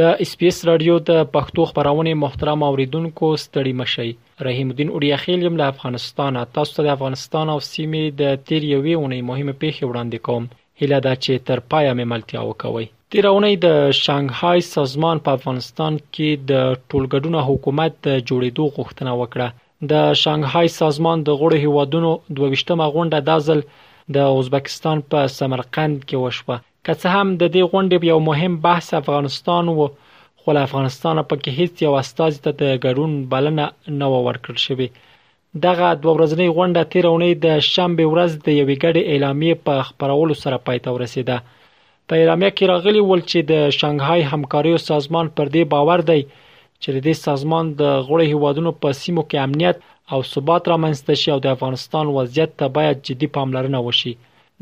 د اس پي اس راډیو د پښتو خپرونې محترم اوریدونکو ستړي مشئ رحیم الدین اډیاخیل یم له افغانستانه تاسو ته د افغانستان او سیمې د تیر یوې اونۍ مهمه پیښې وړاندې کوم هیله ده چې تر پایه مې ملتیا وکوي تیر اونۍ د شانګهای سازمان په افغانستان کې د ټولګډونه حکومت د جوړېدو غوښتنه وکړه د شانګهای سازمان د غړو هیوادونو 22مه غونډه دازل د ازبکستان په سمرقند کې وشوه که څه هم د دې غونډې یو مهم بحث افغانستان وو خو له افغانستانه پکې هیڅ یو استازي ته د ګډون بلنه نه و ورکړل شوې دغه دوه ورځنۍ غونډه تیر اونۍ د شنبه ورځ د یوې ګډې اعلامیې په خبرولو سره پای ته ورسیده په اعلامیه کې راغلی ول چې د شنګهای همکاریو سازمان پر دې باور دی چې د دې سازمان د غړو هیوادونو په سیمو کې امنیت او ثبات رامنځته شي او د افغانستان وضعیت ته باید جدي پاملرنه وشي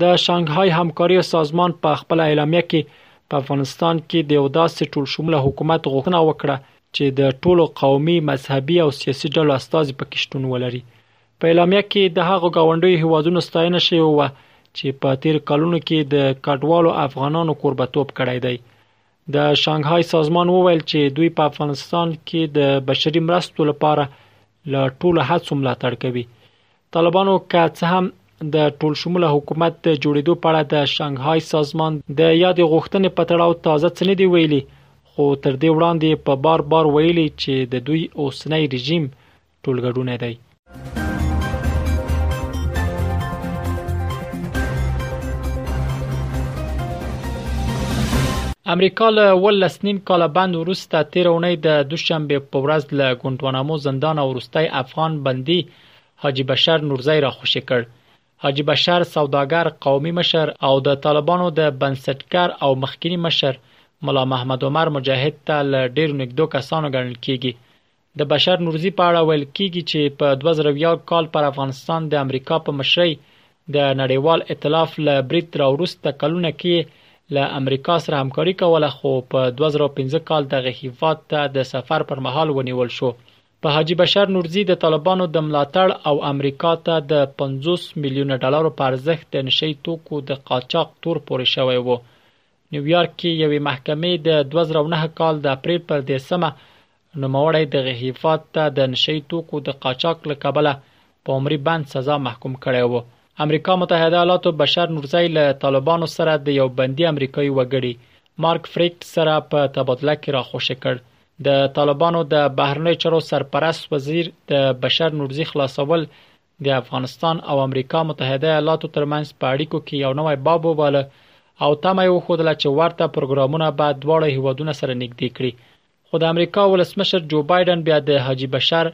د شانګهای همکاري سازمان په خپل اعلامیه کې په افغانستان کې د یو داسې ټول شموله حکومت غوښتنه وکړه چې د ټولو قومي، مذهبي او سیاسي ډلو استازي پکې شتون ولري. په اعلامیه کې د هغو ګاونډیو هیوادونو ستاینه شوې وه چې په تیر کلونو کې د کډوالو افغانانو کوربتوب کړی دی. د شانګهای سازمان وویل چې دوی په افغانستان کې د بشري مرستو لپاره له ټولو هڅو ملاتړ کوي طالبانو که څه هم د ټولشموله حکومت د جوړېدو په اړه د شانګهای سازمان د یادې غوښتنې په تړاو تازه څه نه دی ویلي خو تر دې وړاندې په بار بار ویلي چې د دوی اوسنی رژیم ټولګډونی دی. امریکا له ولس نیم کال بند وروسته تیر اونۍ د دوشنبه په ورځ له ګونټوانامو زندان او وروستي افغان بندي حاجی بشر نورزی را خوشی کړ حاجی بشر سوداګر قومي مشر او د طالبانو د بنسټګر او مخکینی مشر ملا محمد عمر مجاهد ته له ډیر نګدو کسانو ګڼل کیږي د بشر نورزي په اړه ویل کیږي چې په 2001 کال پر افغانستان د امریکا په مشرۍ د نړیوال ائتلاف له برید راوروسته کلونه کې له امریکا سره همکاري کوله خو په 2015 کال دغه هیواد ته د سفر پر مهال ونیول شو په حاجی بشر نورزي د طالبانو د ملاتړ او امریکا ته د 50 میلیون ډالرو په ارزښت د نشي توکو د قاچاق تور پورې شوی وو نیویارک کې یوې محکمې د 2009 کال د اپریل پر 10مه نوموړی دغه هیفاد ته د نشه یي توکو د قاچاق له کبله په عمري بند سزا محکوم کړی و. امریکا متحده ایالاتو بشر نورزی له طالبانو سره د یو بندي امریکایي وګړي مارک فریکټ سره په تبادله کې راخوشې کړ. د طالبانو د بهرنیو چارو سرپرست وزیر د بشر نورزي خلاصول د افغانستان او امریکا متحده ایالاتو ترمنځ په اړیکو کې یو نوی باب وباله او تمه یې وښودله چې ورته پروګرامونه به دواړه هیوادونه سره نږدې کړي. خو د امریکا ولسمشر جو بایډن بیا د حاجي بشر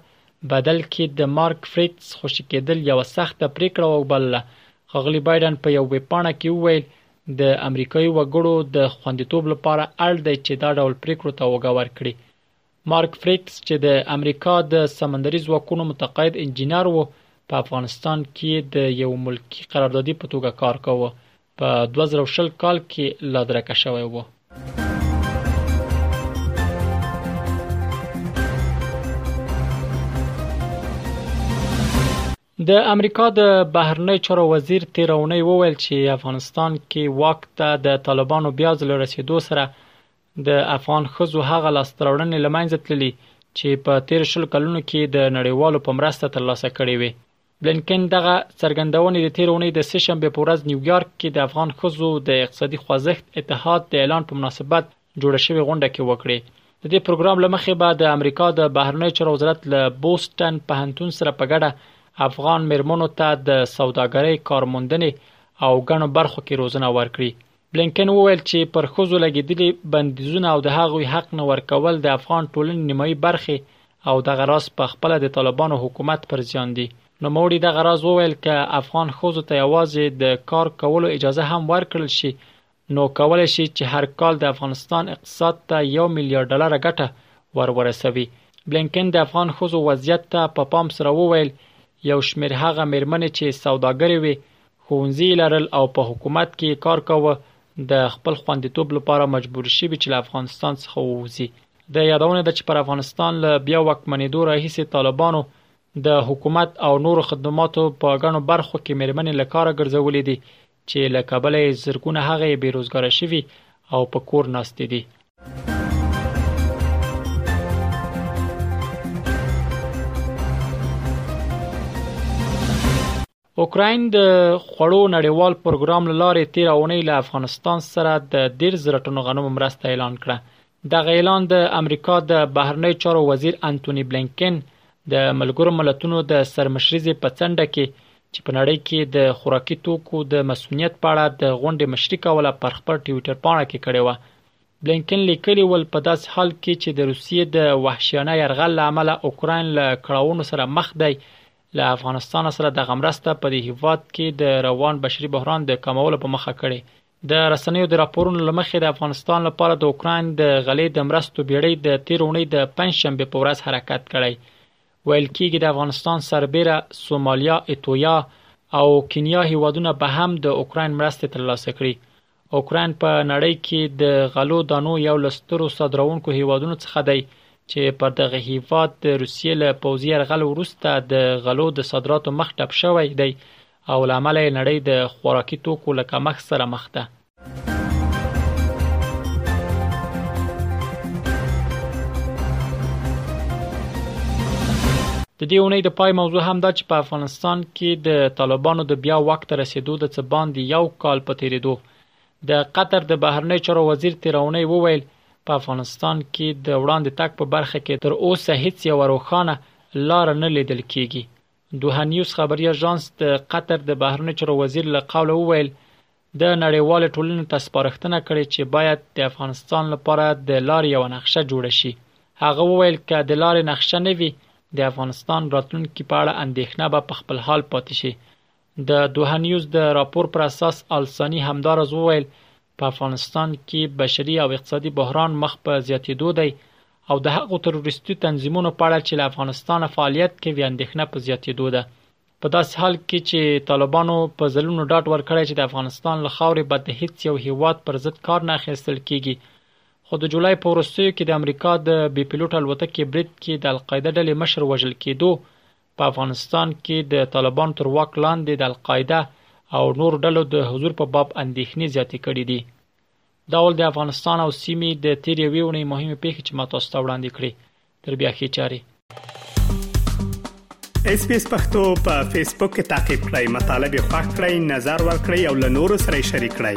بدل کې د مارک فریتز خوشې کېدل یوه سخته پریکړه وبلله. ښاغلي بایډن په یو ویبپاڼه کې وویل، د امریکايي وګړو د خوندیتوب لپاره اړ دی چې دا ډول پریکړو ته اوږه ورکړي. مارک فریتز چې د امریکا د سمندري ځواکونو متقاعد انجینر و، په افغانستان کې د یو ملکي قراردادي په توګه کار کاوه، په 2020 کال کې لادرکه شوی و د امریکا د بهرنی چارو وزیر تیرونی وویل چې افغانستان کې واک ته د طالبانو بیا ځل رسیدو سره د افغان خزو هغه لاستراوړنې لمنځه تللي چې په تیر شل کلونو کې د نړیوالو په مرسته ترلاسه کړې وي بلینکن دغه څرګندونې د تیر اونۍ د سه شنبه په ورځ نیویارک کې د افغان خزو د اقتصادي خوځښت اتحاد د اعلان په مناسبت جوړ شوی غونډه کې وکړي د دې پروګرام لمخې به د امریکا د بهرنیو چارو وزارت له بوسټن پهنتون سره په ګډه افغان مرمنو ته د سوداګرۍ کارموندنې او غنو برخو کې روزنه ورکړي بلینکن وویل چې پر ښځو لګیدلي بندیزونه او د هغوی حق نه ورکول د افغان ټولنې نیمایي برخې او دغه راز په خپله د طالبانو حکومت پر زیان دي. نوموړي دغه راز وویل که افغان ښځو ته یوازې د کار کولو اجازه هم ورکړل شي نو کولی شي چې هر کال د افغانستان اقتصاد ته یو میلیارد ډالره ګټه ور ورسوي. بلینکن د افغان ښځو وضعیت ته په پام سره وویل یو شمیر هغه میرمنې چې سوداګرې وې ښوونځي لرل او په حکومت کې یې کار کاوه، د خپل خوندیتوب لپاره مجبور شوي چې له افغانستان څخه ووځي. د یادونې ده چې پر افغانستان له بیا واکمنیدو راهیسې طالبانو د حکومت او نورو خدماتو په ګڼو برخو کې میرمنې له کاره ګرځولې دي چې له کبله یې زرګونه هغه یې بې روزګاره شوي او په کور ناستې دي. اوکراین د خوړو نړیوال پروګرام له لارې تیر اونۍ له افغانستان سره د 10 زره ټنو غنمو مرسته اعلان کړه. دغه اعلان د امریکا د بهرنیو چارو وزیر انټونی بلینکن د ملګرو ملتونو د سرمشریزې په څنډه کې چې په نړۍ کې د خوراکي توکو د مسؤلیت په اړه د غونډې مشري کوله پر خپل ټویټر پاڼه کې کړې و. بلینکن لیکلی ول په داسې حال کې چې د روسیې د وحشیانه یرغل له امله اوکراین له کړاوونو سره مخ دی له افغانستان سره دغه مرسته په دې هیواد کې د روان بشري بحران د کمولو په مخه کړې د رسنیو د راپورونو لمخې د افغانستان لپاره د اوکرين د غلې د مرستو بیړۍ د تیرونې د پنځشنبه په ورځ حرکت کړی ویل کېږي د افغانستان سربېره سومالیا اتویا او کینیا هیوادونه به هم د اوکرين مرستې ترلاسه کړي اوکراین په نړۍ کې د غلو دانو یو له سترو صادروونکو هیوادونو څخه دی چې پر دغه هیواد د روسیې له پوځي یرغل وروسته د غلو د صادراتو مخ ټپ شوی دی او له امله یې نړۍ د خوراکي توکو له کمښت سره مخ ده. د دې اونۍ د پای موضوع هم دا چې په افغانستان کې د طالبانو د بیا واک ته رسېدو د څه باندې یو کال په تېرېدو د قطر د بهرنیو چارو وزیر تېراونۍ وویل، په افغانستان کې د وړاندې تګ په برخه کې تر اوسه هېڅ یوه روښانه لاره نه لېدل کېږي. دوحه نیوز خبري اژانس د قطر د بهرنیو چارو وزیر له قوله وویل، ده نړیوالې ټولنې ته سپارښتنه کړې چې باید د افغانستان لپاره د لارې یوه نقشه جوړه شي. هغه وویل که د لارې نقشه نه وي، د افغانستان راتلونکي په اړه اندېښنه به په خپل حال پاتې شي. د دوحه نیوز د راپور پر اساس آل ثاني همداراز وویل په افغانستان کې بشري او اقتصادي بحران مخ په زیاتېدو دی او د هغو تروریستي تنظیمونو په اړه چې له افغانستانه فعالیت کوي اندېښنه په زیاتېدو ده په داسې حال کې چې طالبانو په ځلونو ډاډ ورکړی چې د افغانستان له خاورې به د هیڅ یو هیواد پر ضد کار نه اخیستل کیږي خو د جولای په وروستیو کې د امریکا د بې پیلوټ الوتکې برید کې د القاعده ډلې مشر وژل کېدو په افغانستان کې د طالبانو تر واک لاندې د القاعده او نور ډلو د حضور په باب اندېښنې زیاتې کړې دي دا ول د افغانستان او سیمې د تیر یوې ونې مهمه پیښه چې ما تاسو ته وړاندې کړې تر بیا ښه چاري اس پی اس پختو په فیسبوک کې تا کې پلی مطلب یو فاک کړئ نظر ور کړئ او له نورو سره شریک کړئ